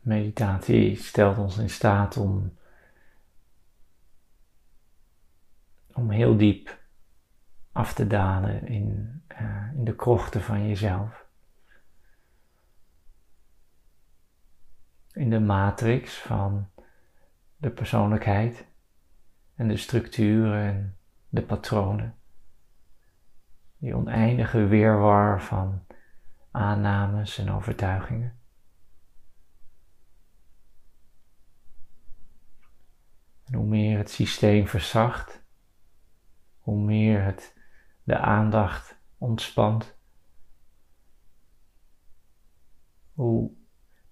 Meditatie stelt ons in staat om, om heel diep af te dalen in, uh, in de krochten van jezelf. In de matrix van de persoonlijkheid en de structuren en de patronen. Die oneindige weerwar van aannames en overtuigingen. En hoe meer het systeem verzacht, hoe meer het de aandacht ontspant, hoe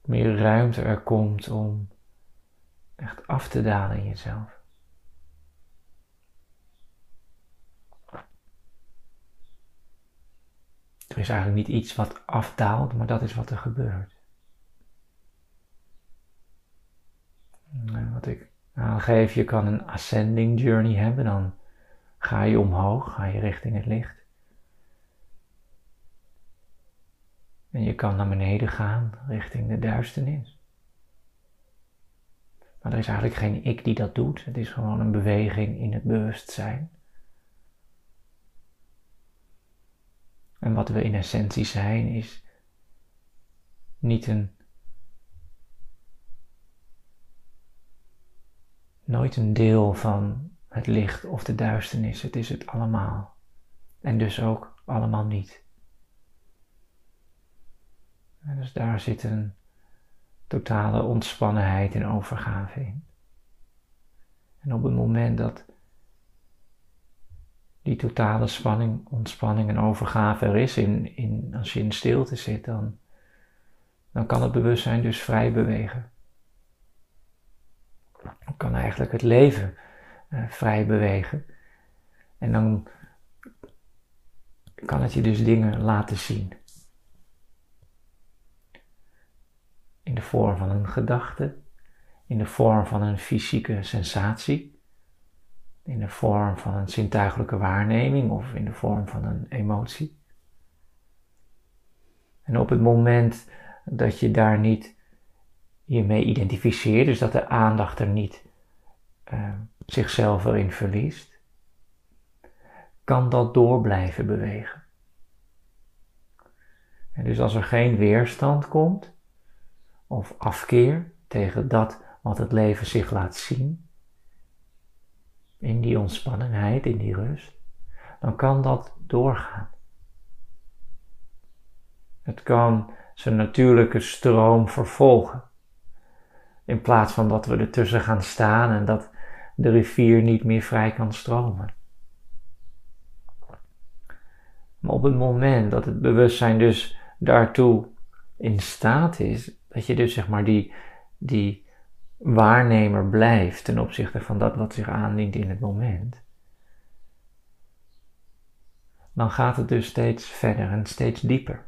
meer ruimte er komt om echt af te dalen in jezelf. Er is eigenlijk niet iets wat afdaalt, maar dat is wat er gebeurt. wat ik aangeef, je kan een ascending journey hebben, dan ga je omhoog, ga je richting het licht. En je kan naar beneden gaan, richting de duisternis. Maar er is eigenlijk geen ik die dat doet. Het is gewoon een beweging in het bewustzijn. En wat we in essentie zijn is niet een. Nooit een deel van het licht of de duisternis. Het is het allemaal. En dus ook allemaal niet. En dus daar zit een totale ontspannenheid en overgave in. En op het moment dat die totale spanning, ontspanning en overgave er is, in, in, als je in stilte zit, dan, dan kan het bewustzijn dus vrij bewegen. Dan kan eigenlijk het leven uh, vrij bewegen. En dan kan het je dus dingen laten zien. In de vorm van een gedachte, in de vorm van een fysieke sensatie in de vorm van een zintuigelijke waarneming of in de vorm van een emotie. En op het moment dat je daar niet je mee identificeert, dus dat de aandacht er niet uh, zichzelf erin verliest, kan dat door blijven bewegen. En dus als er geen weerstand komt of afkeer tegen dat wat het leven zich laat zien, in die ontspannenheid, in die rust, dan kan dat doorgaan. Het kan zijn natuurlijke stroom vervolgen. In plaats van dat we ertussen gaan staan en dat de rivier niet meer vrij kan stromen. Maar op het moment dat het bewustzijn dus daartoe in staat is, dat je dus zeg maar die, die waarnemer blijft ten opzichte van dat wat zich aandient in het moment, dan gaat het dus steeds verder en steeds dieper.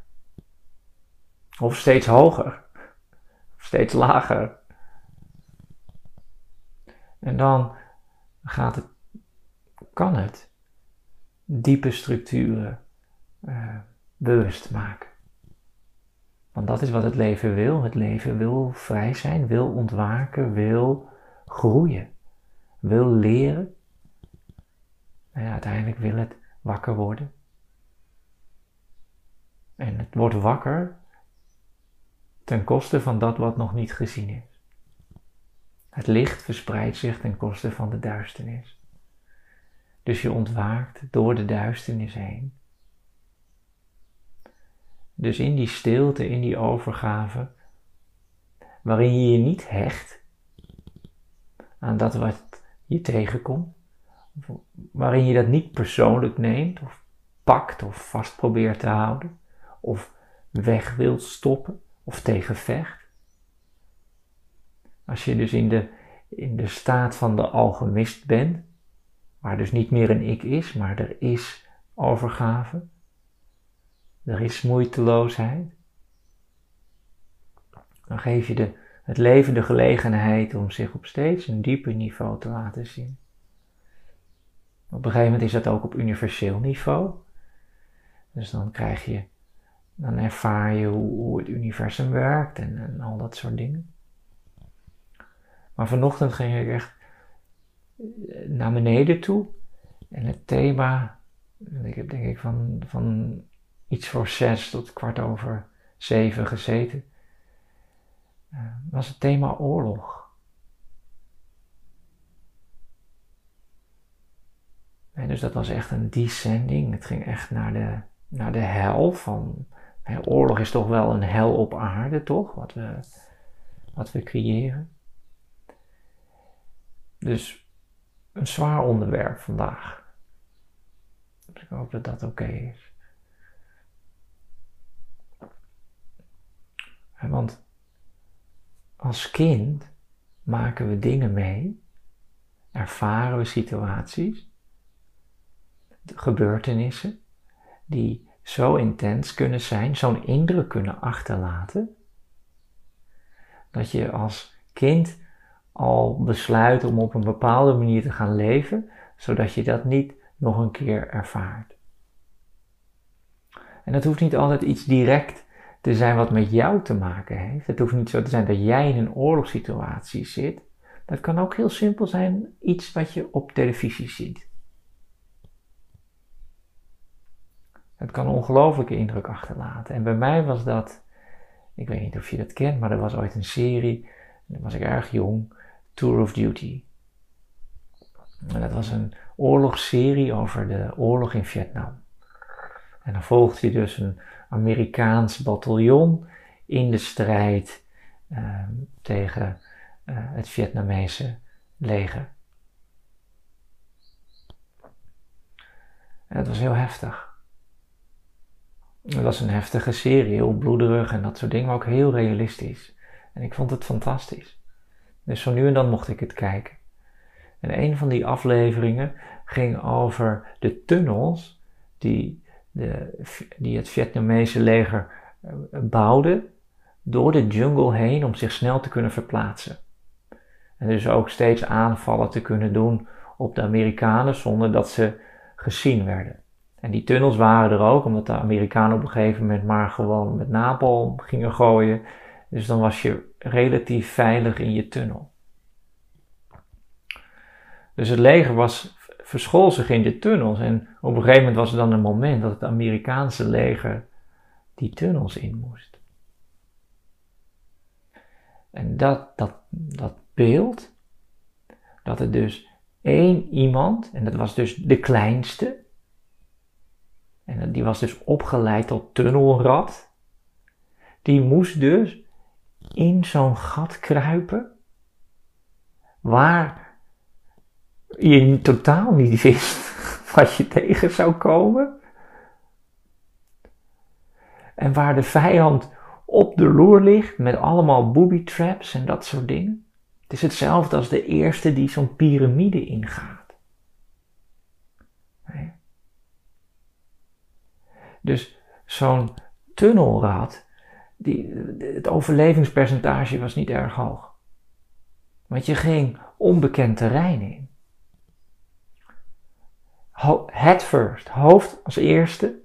Of steeds hoger, of steeds lager. En dan gaat het, kan het diepe structuren uh, bewust maken. Want dat is wat het leven wil. Het leven wil vrij zijn, wil ontwaken, wil groeien, wil leren. En uiteindelijk wil het wakker worden. En het wordt wakker ten koste van dat wat nog niet gezien is. Het licht verspreidt zich ten koste van de duisternis. Dus je ontwaakt door de duisternis heen. Dus in die stilte, in die overgave, waarin je je niet hecht aan dat wat je tegenkomt, waarin je dat niet persoonlijk neemt of pakt of vast probeert te houden of weg wilt stoppen of tegenvecht. Als je dus in de, in de staat van de alchemist bent, waar dus niet meer een ik is, maar er is overgave, er is moeiteloosheid. Dan geef je de, het leven de gelegenheid om zich op steeds een dieper niveau te laten zien. Op een gegeven moment is dat ook op universeel niveau. Dus dan krijg je, dan ervaar je hoe, hoe het universum werkt en, en al dat soort dingen. Maar vanochtend ging ik echt naar beneden toe. En het thema, ik heb denk ik van, van iets voor zes tot kwart over zeven gezeten, uh, was het thema oorlog. En dus dat was echt een descending. Het ging echt naar de, naar de hel. Van, hè, oorlog is toch wel een hel op aarde, toch? Wat we, wat we creëren. Dus een zwaar onderwerp vandaag. Dus ik hoop dat dat oké is. Want als kind maken we dingen mee, ervaren we situaties, gebeurtenissen die zo intens kunnen zijn, zo'n indruk kunnen achterlaten, dat je als kind al besluit om op een bepaalde manier te gaan leven, zodat je dat niet nog een keer ervaart. En dat hoeft niet altijd iets direct te zijn wat met jou te maken heeft. Het hoeft niet zo te zijn dat jij in een oorlogssituatie zit. Dat kan ook heel simpel zijn, iets wat je op televisie ziet. Het kan een ongelooflijke indruk achterlaten. En bij mij was dat, ik weet niet of je dat kent, maar er was ooit een serie, dan was ik erg jong, Tour of Duty. En dat was een oorlogsserie over de oorlog in Vietnam. En dan volgt je dus een Amerikaans bataljon in de strijd uh, tegen uh, het Vietnamese leger. En was heel heftig. Het was een heftige serie, heel bloederig en dat soort dingen, maar ook heel realistisch. En ik vond het fantastisch. Dus zo nu en dan mocht ik het kijken. En een van die afleveringen ging over de tunnels die, de, die het Vietnamese leger eh, bouwde door de jungle heen om zich snel te kunnen verplaatsen. En dus ook steeds aanvallen te kunnen doen op de Amerikanen zonder dat ze gezien werden. En die tunnels waren er ook, omdat de Amerikanen op een gegeven moment maar gewoon met napalm gingen gooien. Dus dan was je relatief veilig in je tunnel. Dus het leger was, verschool zich in de tunnels. En op een gegeven moment was er dan een moment dat het Amerikaanse leger die tunnels in moest. En dat, dat, dat beeld, dat er dus één iemand, en dat was dus de kleinste, en die was dus opgeleid tot tunnelrad, die moest dus in zo'n gat kruipen, waar je totaal niet wist wat je tegen zou komen. En waar de vijand op de loer ligt met allemaal booby traps en dat soort dingen. Het is hetzelfde als de eerste die zo'n piramide ingaat. Dus zo'n tunnelrad, die, het overlevingspercentage was niet erg hoog. Want je ging onbekend terrein in. Head first, hoofd als eerste.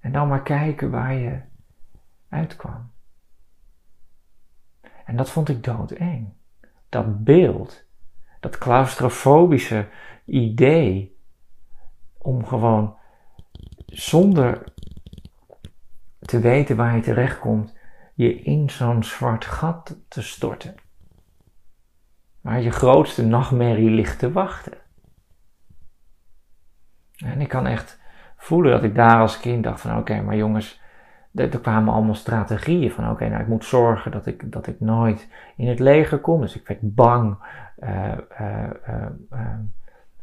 En dan maar kijken waar je uitkwam. En dat vond ik doodeng. Dat beeld, dat claustrofobische idee om gewoon zonder te weten waar je terechtkomt, je in zo'n zwart gat te storten. Waar je grootste nachtmerrie ligt te wachten. En ik kan echt voelen dat ik daar als kind dacht van oké, maar jongens, er kwamen allemaal strategieën van oké, nou ik moet zorgen dat ik, dat ik nooit in het leger kom. Dus ik werd bang. Uh, uh, uh,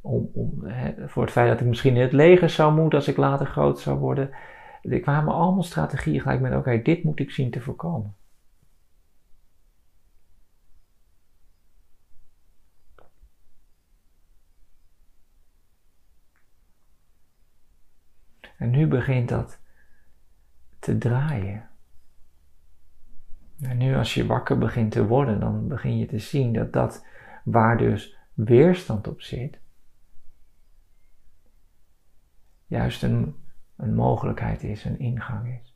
om, voor het feit dat ik misschien in het leger zou moeten als ik later groot zou worden. Er kwamen allemaal strategieën gelijk met: oké, dit moet ik zien te voorkomen. En nu begint dat te draaien. En nu als je wakker begint te worden, dan begin je te zien dat dat waar dus weerstand op zit, juist een, een mogelijkheid is, een ingang is.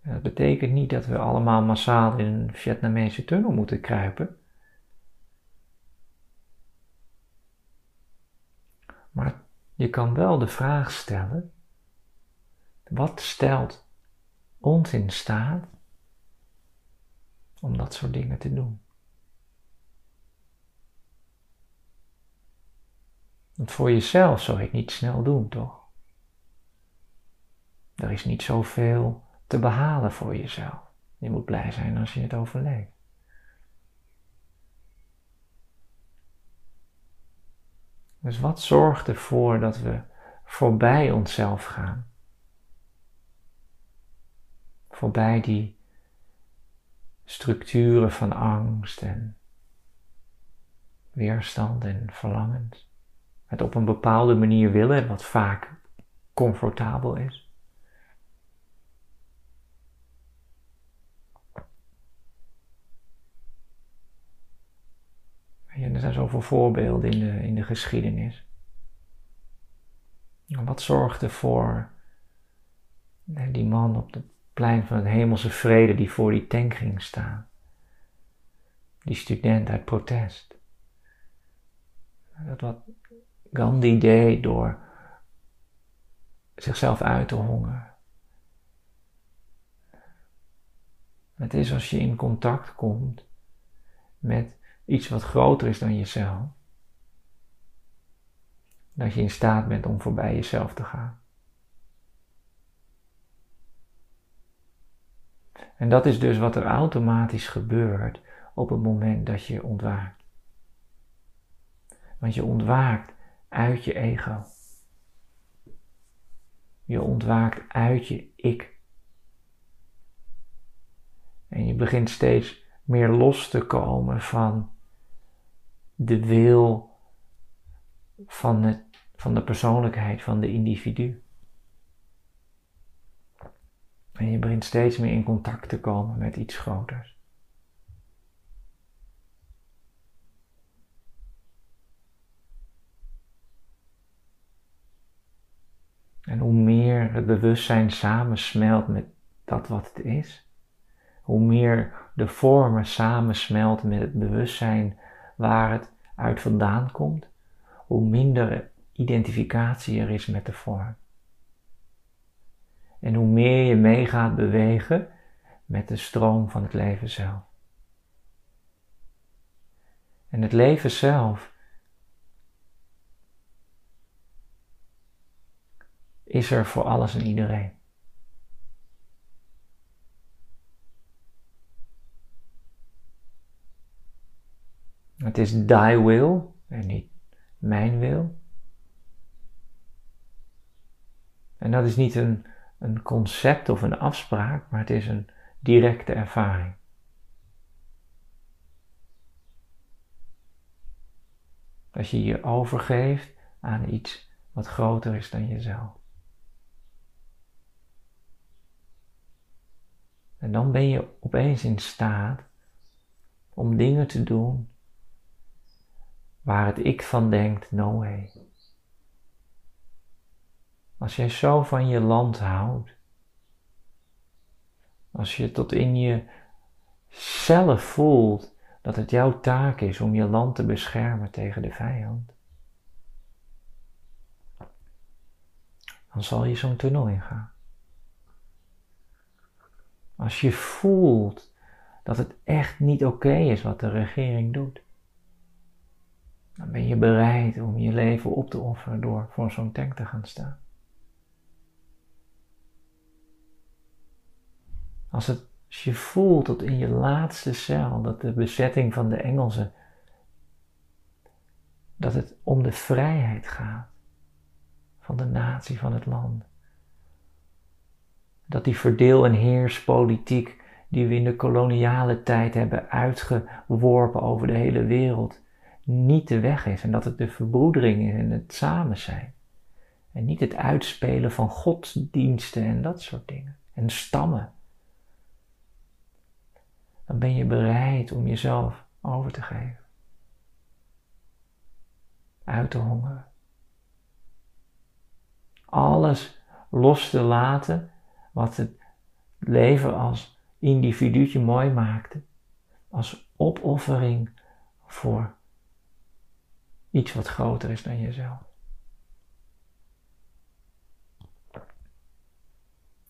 En dat betekent niet dat we allemaal massaal in een Vietnamese tunnel moeten kruipen. Maar je kan wel de vraag stellen: wat stelt ons in staat om dat soort dingen te doen? Want voor jezelf zou je het niet snel doen, toch? Er is niet zoveel te behalen voor jezelf. Je moet blij zijn als je het overleeft. Dus wat zorgt ervoor dat we voorbij onszelf gaan? Voorbij die structuren van angst en weerstand en verlangens. Het op een bepaalde manier willen, wat vaak comfortabel is. En er zijn zoveel voorbeelden in de, in de geschiedenis. wat zorgt ervoor die man op het plein van het hemelse vrede die voor die tank ging staan? Die student uit protest. Dat wat Gandhi deed door zichzelf uit te hongeren. Het is als je in contact komt met iets wat groter is dan jezelf, dat je in staat bent om voorbij jezelf te gaan. En dat is dus wat er automatisch gebeurt op het moment dat je ontwaakt. Want je ontwaakt uit je ego. Je ontwaakt uit je ik. En je begint steeds meer los te komen van de wil van, het, van de persoonlijkheid van de individu. En je begint steeds meer in contact te komen met iets groters. En hoe meer het bewustzijn samensmelt met dat wat het is, hoe meer de vormen samensmelten met het bewustzijn waar het uit vandaan komt, hoe minder identificatie er is met de vorm. En hoe meer je mee gaat bewegen met de stroom van het leven zelf. En het leven zelf is er voor alles en iedereen. Het is thy will en niet mijn wil. En dat is niet een, een concept of een afspraak, maar het is een directe ervaring. Als je je overgeeft aan iets wat groter is dan jezelf. En dan ben je opeens in staat om dingen te doen waar het ik van denkt, no way. Als jij zo van je land houdt, als je tot in je zelf voelt dat het jouw taak is om je land te beschermen tegen de vijand, dan zal je zo'n tunnel ingaan. Als je voelt dat het echt niet oké is wat de regering doet, dan ben je bereid om je leven op te offeren door voor zo'n tank te gaan staan. Als, het, als je voelt tot in je laatste cel dat de bezetting van de Engelsen, dat het om de vrijheid gaat van de natie, van het land. Dat die verdeel- en heerspolitiek die we in de koloniale tijd hebben uitgeworpen over de hele wereld, niet de weg is en dat het de verbroedering is en het samen zijn. En niet het uitspelen van godsdiensten en dat soort dingen. En stammen. Dan ben je bereid om jezelf over te geven. Uit te hongeren. alles los te laten wat het leven als individuutje mooi maakte, als opoffering voor iets wat groter is dan jezelf.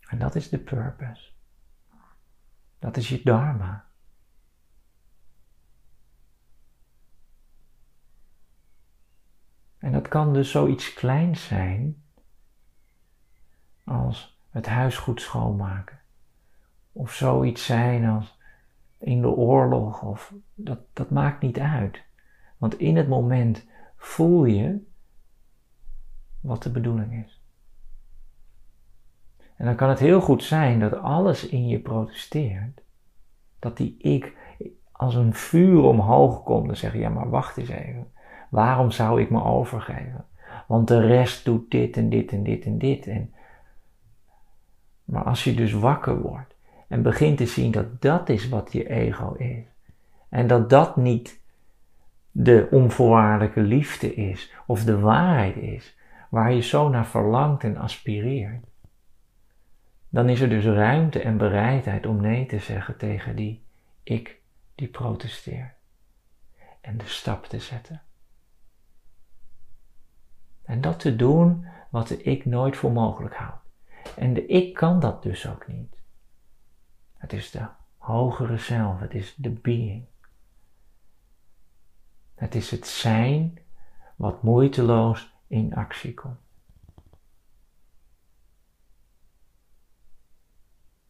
En dat is de purpose. Dat is je dharma. En dat kan dus zoiets kleins zijn als het huis goed schoonmaken. Of zoiets zijn als in de oorlog. Of dat, dat maakt niet uit. Want in het moment voel je wat de bedoeling is. En dan kan het heel goed zijn dat alles in je protesteert. Dat die ik als een vuur omhoog komt en zegt, ja maar wacht eens even. Waarom zou ik me overgeven? Want de rest doet dit en dit en dit en dit. En... Maar als je dus wakker wordt en begint te zien dat dat is wat je ego is. En dat dat niet de onvoorwaardelijke liefde is of de waarheid is waar je zo naar verlangt en aspireert. Dan is er dus ruimte en bereidheid om nee te zeggen tegen die ik die protesteert. En de stap te zetten. En dat te doen wat de ik nooit voor mogelijk houdt. En de ik kan dat dus ook niet. Het is de hogere zelf, het is de being. Het is het zijn wat moeiteloos in actie komt.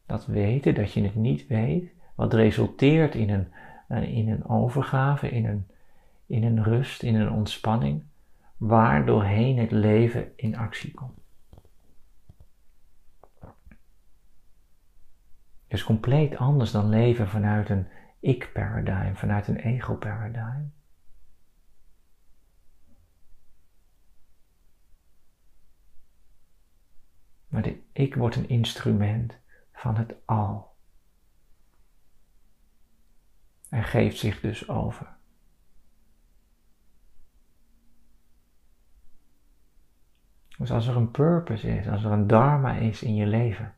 Dat weten dat je het niet weet, wat resulteert in een, eh, in een overgave, in een, in een rust, in een ontspanning, waardoorheen het leven in actie komt. Dus compleet anders dan leven vanuit een ik-paradigm, vanuit een ego-paradigm. Maar de ik wordt een instrument van het al. En geeft zich dus over. Dus als er een purpose is, als er een dharma is in je leven,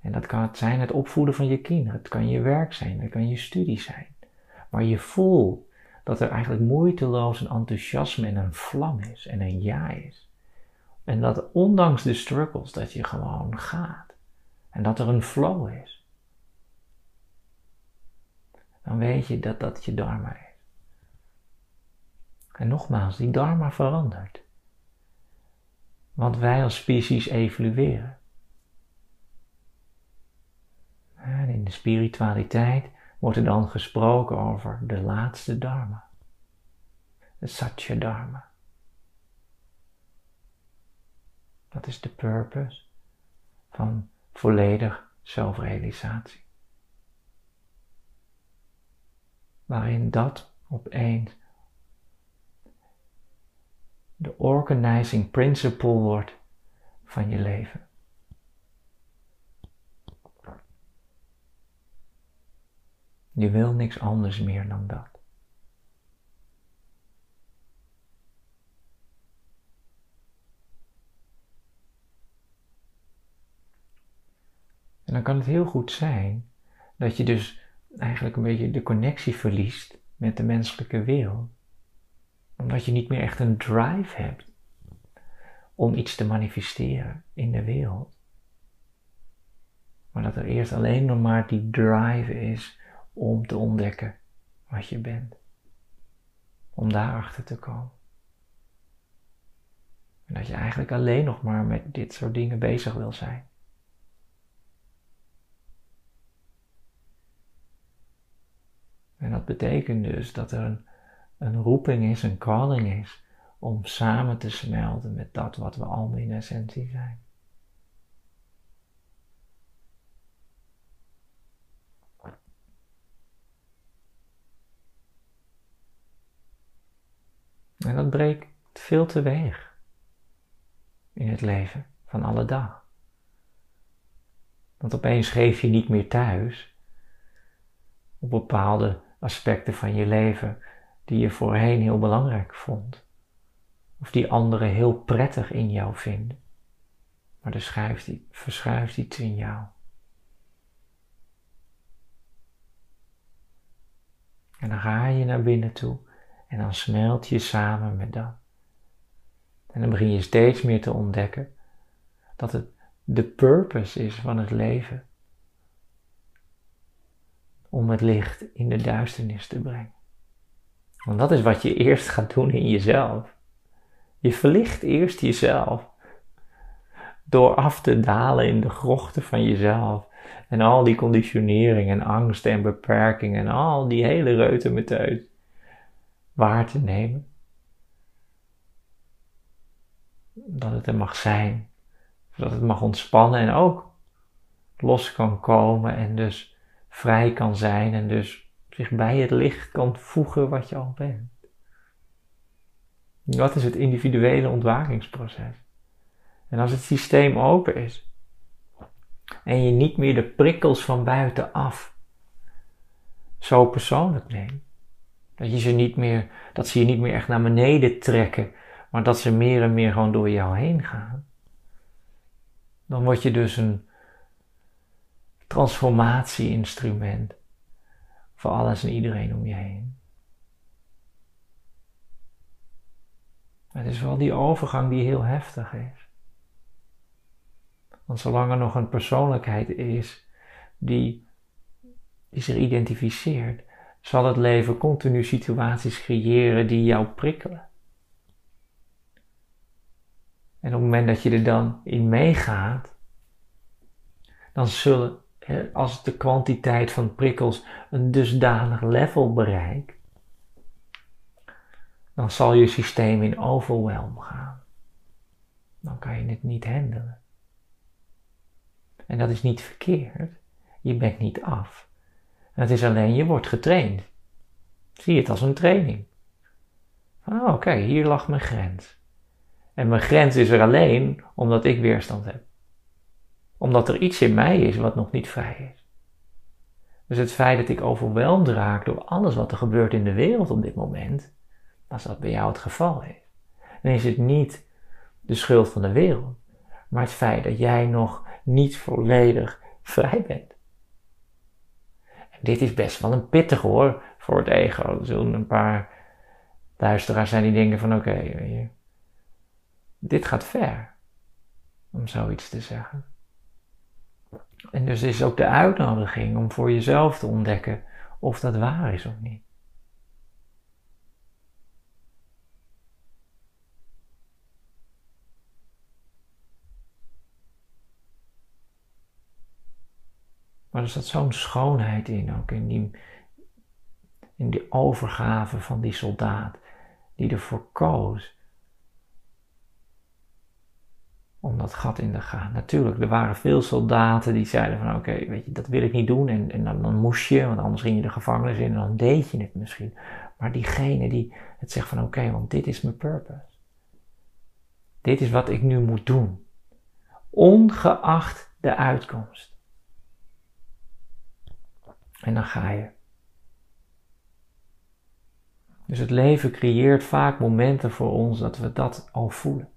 en dat kan het zijn het opvoeden van je kinderen, het kan je werk zijn, het kan je studie zijn, maar je voelt dat er eigenlijk moeiteloos een enthousiasme en een vlam is en een ja is. En dat ondanks de struggles dat je gewoon gaat en dat er een flow is. Dan weet je dat dat je dharma is. En nogmaals, die dharma verandert. Want wij als species evolueren. En in de spiritualiteit wordt er dan gesproken over de laatste dharma. De satya dharma. Dat is de purpose van volledig zelfrealisatie. Waarin dat opeens de organizing principle wordt van je leven. Je wil niks anders meer dan dat. Dan kan het heel goed zijn dat je dus eigenlijk een beetje de connectie verliest met de menselijke wereld. Omdat je niet meer echt een drive hebt om iets te manifesteren in de wereld. Maar dat er eerst alleen nog maar die drive is om te ontdekken wat je bent. Om daarachter te komen. En dat je eigenlijk alleen nog maar met dit soort dingen bezig wil zijn. En dat betekent dus dat er een, een roeping is, een calling is, om samen te smelten met dat wat we allemaal in essentie zijn. En dat breekt veel teweeg in het leven van alle dag. Want opeens geef je niet meer thuis op bepaalde aspecten van je leven die je voorheen heel belangrijk vond. Of die anderen heel prettig in jou vinden. maar er schuift, verschuift iets in jou. En dan ga je naar binnen toe en dan smelt je samen met dat. En dan begin je steeds meer te ontdekken dat het de purpose is van het leven. Om het licht in de duisternis te brengen. Want dat is wat je eerst gaat doen in jezelf. Je verlicht eerst jezelf. Door af te dalen in de grochten van jezelf. En al die conditionering en angst en beperking en al die hele reuten met waar te nemen. Dat het er mag zijn. Zodat het mag ontspannen en ook los kan komen en dus vrij kan zijn en dus zich bij het licht kan voegen wat je al bent. Dat is het individuele ontwakingsproces. En als het systeem open is en je niet meer de prikkels van buitenaf zo persoonlijk neemt, dat, je ze niet meer, dat ze je niet meer echt naar beneden trekken, maar dat ze meer en meer gewoon door jou heen gaan, dan word je dus een transformatie-instrument voor alles en iedereen om je heen. Het is wel die overgang die heel heftig is. Want zolang er nog een persoonlijkheid is die, die zich identificeert, zal het leven continu situaties creëren die jou prikkelen. En op het moment dat je er dan in meegaat, dan zullen, als de kwantiteit van prikkels een dusdanig level bereikt, dan zal je systeem in overwhelm gaan. Dan kan je het niet handelen. En dat is niet verkeerd. Je bent niet af. Het is alleen, je wordt getraind. Zie het als een training. Oh, oké, hier lag mijn grens. En mijn grens is er alleen omdat ik weerstand heb. Omdat er iets in mij is wat nog niet vrij is. Dus het feit dat ik overweldigd raak door alles wat er gebeurt in de wereld op dit moment, als dat bij jou het geval is, dan is het niet de schuld van de wereld, maar het feit dat jij nog niet volledig vrij bent. En dit is best wel een pittig hoor voor het ego. Er zullen een paar luisteraars zijn die denken van oké, dit gaat ver om zoiets te zeggen. En dus is ook de uitnodiging om voor jezelf te ontdekken of dat waar is of niet. Maar er zat zo'n schoonheid in, ook in die, in die overgave van die soldaat, die ervoor koos om dat gat in te gaan. Natuurlijk, er waren veel soldaten die zeiden van oké, weet je, dat wil ik niet doen. En, en dan, dan, moest je, want anders ging je de gevangenis in en dan deed je het misschien. Maar diegene die het zegt van oké, want dit is mijn purpose. Dit is wat ik nu moet doen. Ongeacht de uitkomst. En dan ga je. Dus het leven creëert vaak momenten voor ons dat we dat al voelen.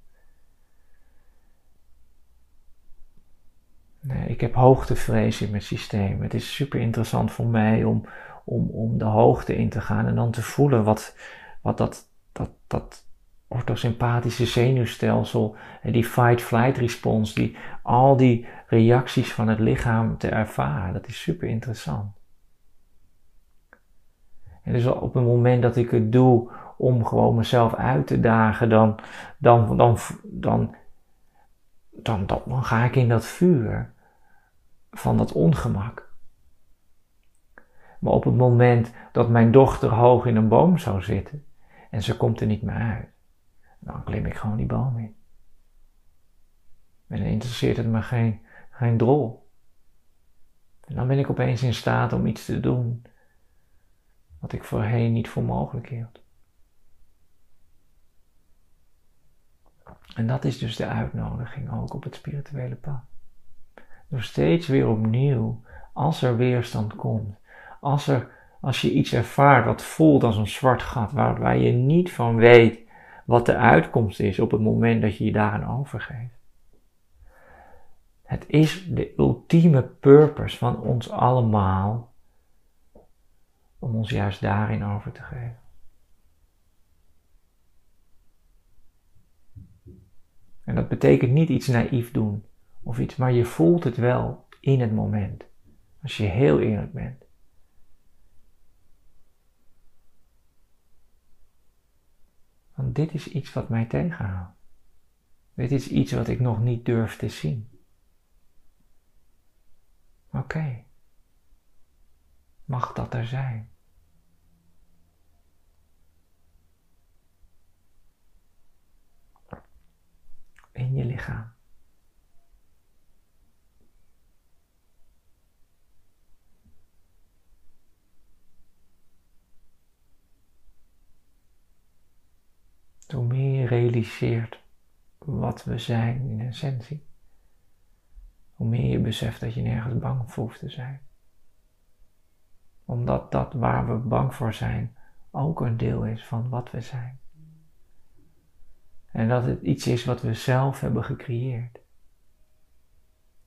Ik heb hoogtevrees in mijn systeem. Het is super interessant voor mij om, om, om de hoogte in te gaan en dan te voelen wat, wat dat, dat, dat orthosympathische zenuwstelsel, die fight-flight response, die, al die reacties van het lichaam te ervaren. Dat is super interessant. En dus op het moment dat ik het doe om gewoon mezelf uit te dagen, dan, dan, dan, dan, dan, dan, ga ik in dat vuur van dat ongemak. Maar op het moment dat mijn dochter hoog in een boom zou zitten en ze komt er niet meer uit, dan klim ik gewoon die boom in. En dan interesseert het me geen, geen drol. En dan ben ik opeens in staat om iets te doen wat ik voorheen niet voor mogelijk hield. En dat is dus de uitnodiging ook op het spirituele pad. Door steeds weer opnieuw, als er weerstand komt, als, er, als je iets ervaart wat voelt als een zwart gat, waar, waar je niet van weet wat de uitkomst is op het moment dat je je daaraan overgeeft. Het is de ultieme purpose van ons allemaal om ons juist daarin over te geven. En dat betekent niet iets naïef doen of iets, maar je voelt het wel in het moment. Als je heel eerlijk bent. Want dit is iets wat mij tegenhoudt. Dit is iets wat ik nog niet durf te zien. Oké. Mag dat er zijn? In je lichaam. Hoe meer je realiseert wat we zijn in essentie, hoe meer je beseft dat je nergens bang voor hoeft te zijn. Omdat dat waar we bang voor zijn ook een deel is van wat we zijn. En dat het iets is wat we zelf hebben gecreëerd.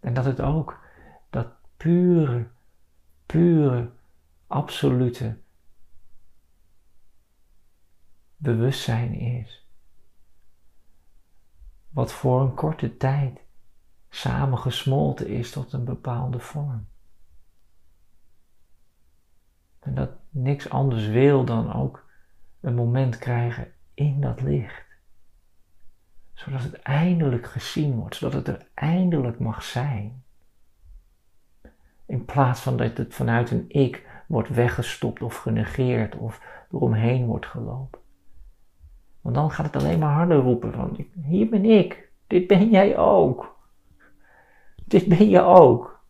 En dat het ook dat pure, pure, absolute bewustzijn is. Wat voor een korte tijd samengesmolten is tot een bepaalde vorm. En dat niks anders wil dan ook een moment krijgen in dat licht. Zodat het eindelijk gezien wordt, zodat het er eindelijk mag zijn. In plaats van dat het vanuit een ik wordt weggestopt of genegeerd of eromheen wordt gelopen. Want dan gaat het alleen maar harder roepen van, hier ben ik, dit ben jij ook. Dit ben je ook.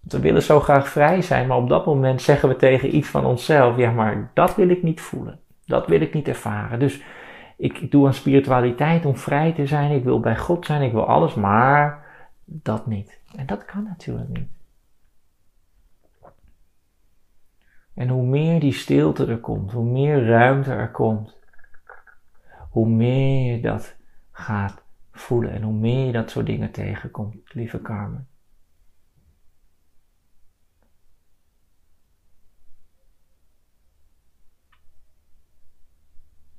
We willen zo graag vrij zijn, maar op dat moment zeggen we tegen iets van onszelf, ja maar dat wil ik niet voelen, dat wil ik niet ervaren. Dus ik doe aan spiritualiteit om vrij te zijn, ik wil bij God zijn, ik wil alles, maar dat niet. En dat kan natuurlijk niet. En hoe meer die stilte er komt, hoe meer ruimte er komt, hoe meer je dat gaat voelen en hoe meer je dat soort dingen tegenkomt, lieve Carmen.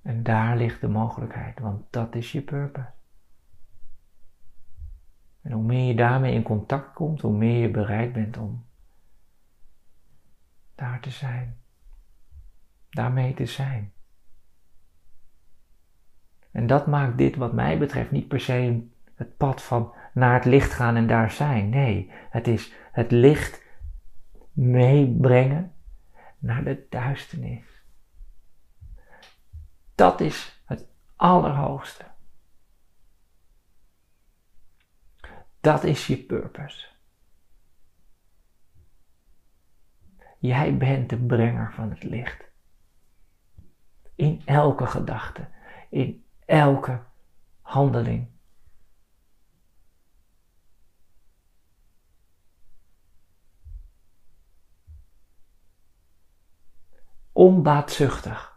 En daar ligt de mogelijkheid, want dat is je purpose. En hoe meer je daarmee in contact komt, hoe meer je bereid bent om daar te zijn. Daarmee te zijn. En dat maakt dit, wat mij betreft, niet per se het pad van naar het licht gaan en daar zijn. Nee, het is het licht meebrengen naar de duisternis. Dat is het allerhoogste. Dat is je purpose. Jij bent de brenger van het licht. In elke gedachte, in elke handeling. Onbaatzuchtig.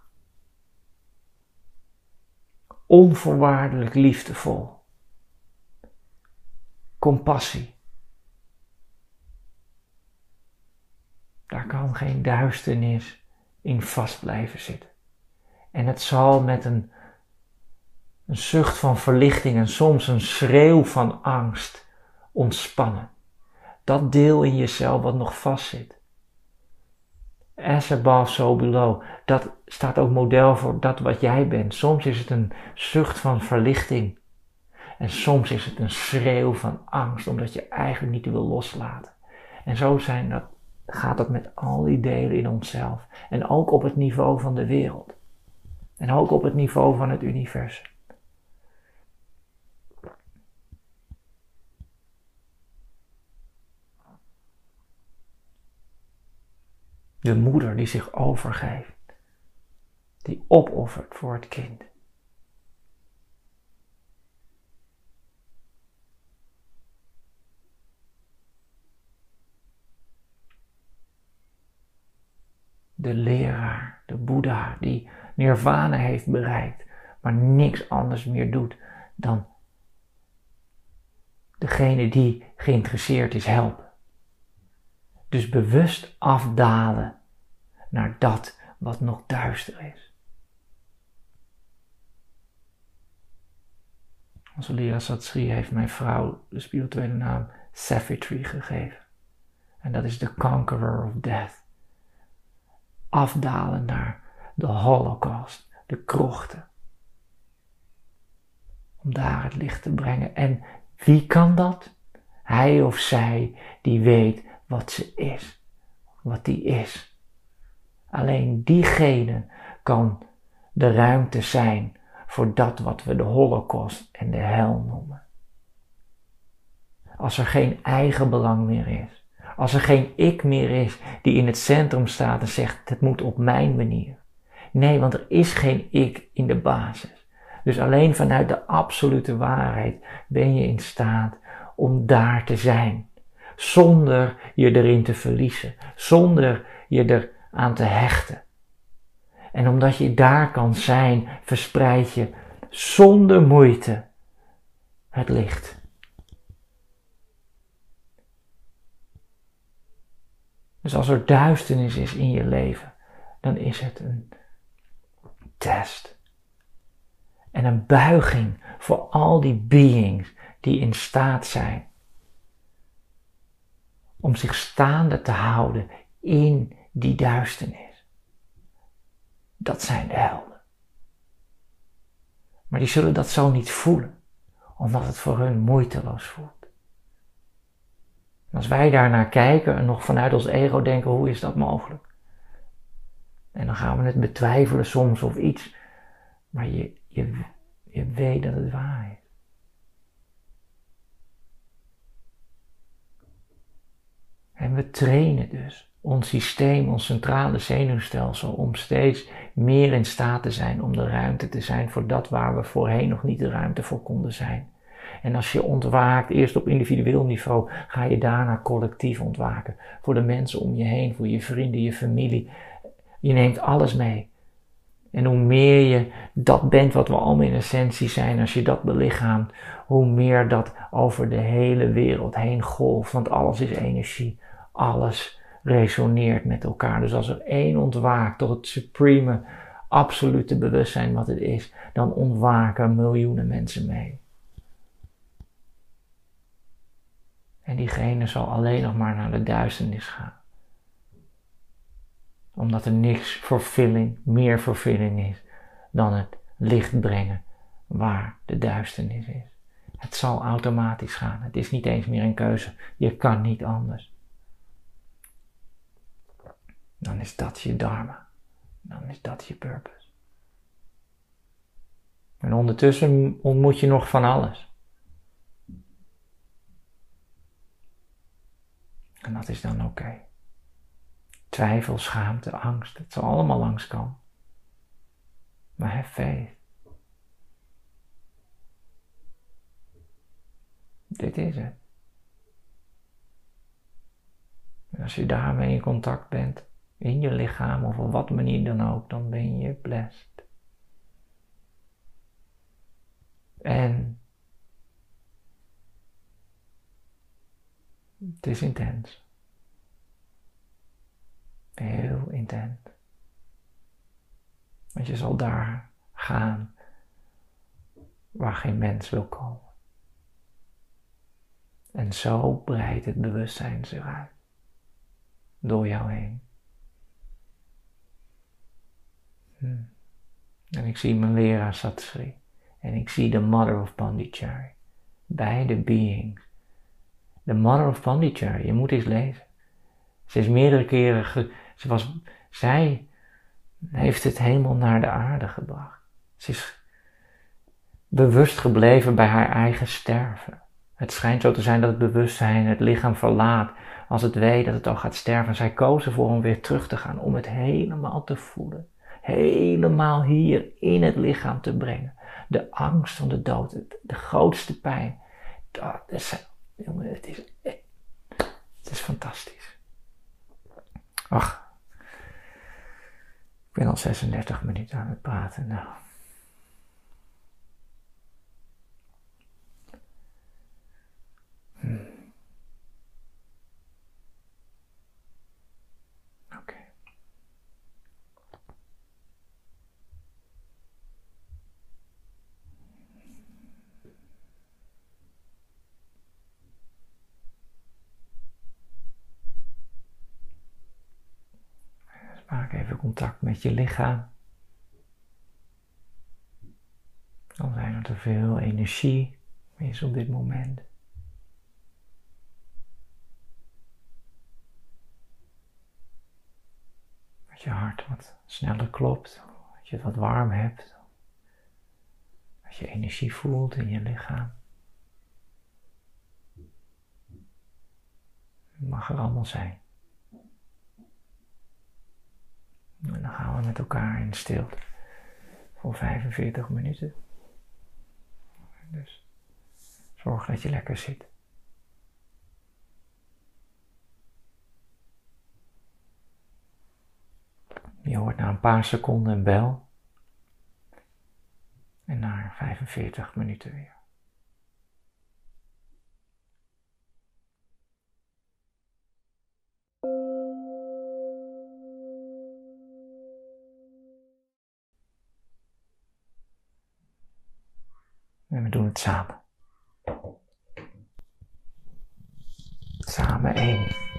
Onvoorwaardelijk liefdevol. Compassie. Daar kan geen duisternis in vast blijven zitten. En het zal met een, een zucht van verlichting en soms een schreeuw van angst ontspannen. Dat deel in jezelf wat nog vastzit. As above, so below. Dat staat ook model voor dat wat jij bent. Soms is het een zucht van verlichting. En soms is het een schreeuw van angst, omdat je eigenlijk niet wil loslaten. En zo zijn dat gaat het met al die delen in onszelf. En ook op het niveau van de wereld. En ook op het niveau van het universum. De moeder die zich overgeeft, die opoffert voor het kind. de leraar, de Boeddha, die nirvana heeft bereikt, maar niks anders meer doet dan degene die geïnteresseerd is helpen. Dus bewust afdalen naar dat wat nog duister is. Onze leraar Satsri heeft mijn vrouw de spirituele naam Savitri gegeven. En dat is de conqueror of death. Afdalen naar de holocaust, de krochten. Om daar het licht te brengen. En wie kan dat? Hij of zij die weet wat ze is, wat die is. Alleen diegene kan de ruimte zijn voor dat wat we de holocaust en de hel noemen. Als er geen eigen belang meer is, als er geen ik meer is die in het centrum staat en zegt het moet op mijn manier. Nee, want er is geen ik in de basis. Dus alleen vanuit de absolute waarheid ben je in staat om daar te zijn. Zonder je erin te verliezen. Zonder je eraan te hechten. En omdat je daar kan zijn, verspreid je zonder moeite het licht. Dus als er duisternis is in je leven, dan is het een test. En een buiging voor al die beings die in staat zijn om zich staande te houden in die duisternis. Dat zijn de helden. Maar die zullen dat zo niet voelen, omdat het voor hun moeiteloos voelt. En als wij daarnaar kijken en nog vanuit ons ego denken, hoe is dat mogelijk? En dan gaan we het betwijfelen soms of iets, maar je, je, je weet dat het waar is. En we trainen dus ons systeem, ons centrale zenuwstelsel, om steeds meer in staat te zijn om de ruimte te zijn voor dat waar we voorheen nog niet de ruimte voor konden zijn. En als je ontwaakt, eerst op individueel niveau, ga je daarna collectief ontwaken. Voor de mensen om je heen, voor je vrienden, je familie. Je neemt alles mee. En hoe meer je dat bent wat we allemaal in essentie zijn, als je dat belichaamt, hoe meer dat over de hele wereld heen golft. Want alles is energie. Alles resoneert met elkaar. Dus als er één ontwaakt tot het supreme, absolute bewustzijn wat het is, dan ontwaken miljoenen mensen mee. En diegene zal alleen nog maar naar de duisternis gaan. Omdat er niks vervulling, meer vervulling is dan het licht brengen waar de duisternis is. Het zal automatisch gaan. Het is niet eens meer een keuze. Je kan niet anders. Dan is dat je dharma. Dan is dat je purpose. En ondertussen ontmoet je nog van alles. En dat is dan oké. Twijfel, schaamte, angst, het zal allemaal langskomen. Maar heb faith. Dit is het. En als je daarmee in contact bent, in je lichaam of op wat manier dan ook, dan ben je blessed. En Het is intens. Heel intens. Want je zal daar gaan waar geen mens wil komen. En zo breidt het bewustzijn zich uit. Door jou heen. En ik zie mijn leraar Satsri. En ik zie de Mother of Pondicherry. Beide beings The Mother of Pondicherry. Je moet eens lezen. Ze is meerdere keren. ze was, zij heeft het helemaal naar de aarde gebracht. Ze is bewust gebleven bij haar eigen sterven. Het schijnt zo te zijn dat het bewustzijn het lichaam verlaat als het weet dat het al gaat sterven. Zij koos ervoor om weer terug te gaan, om het helemaal te voelen. Helemaal hier in het lichaam te brengen. De angst van de dood, de grootste pijn. Dat is Jongen, het is, het is fantastisch. Ach, ik ben al 36 minuten aan het praten. Nou. Maak even contact met je lichaam. Dan zijn er te veel energie is op dit moment. Dat je hart wat sneller klopt, dat je het wat warm hebt, dat je energie voelt in je lichaam. Het mag er allemaal zijn. Met elkaar in stilte voor 45 minuten. Dus zorg dat je lekker zit. Je hoort na een paar seconden een bel. En na 45 minuten weer. Het samen. Samen één.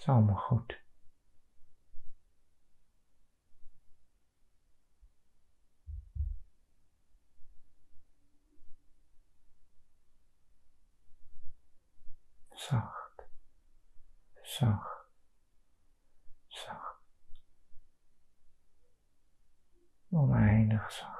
Is allemaal goed. Zacht, zacht, zacht. Oneindig zacht.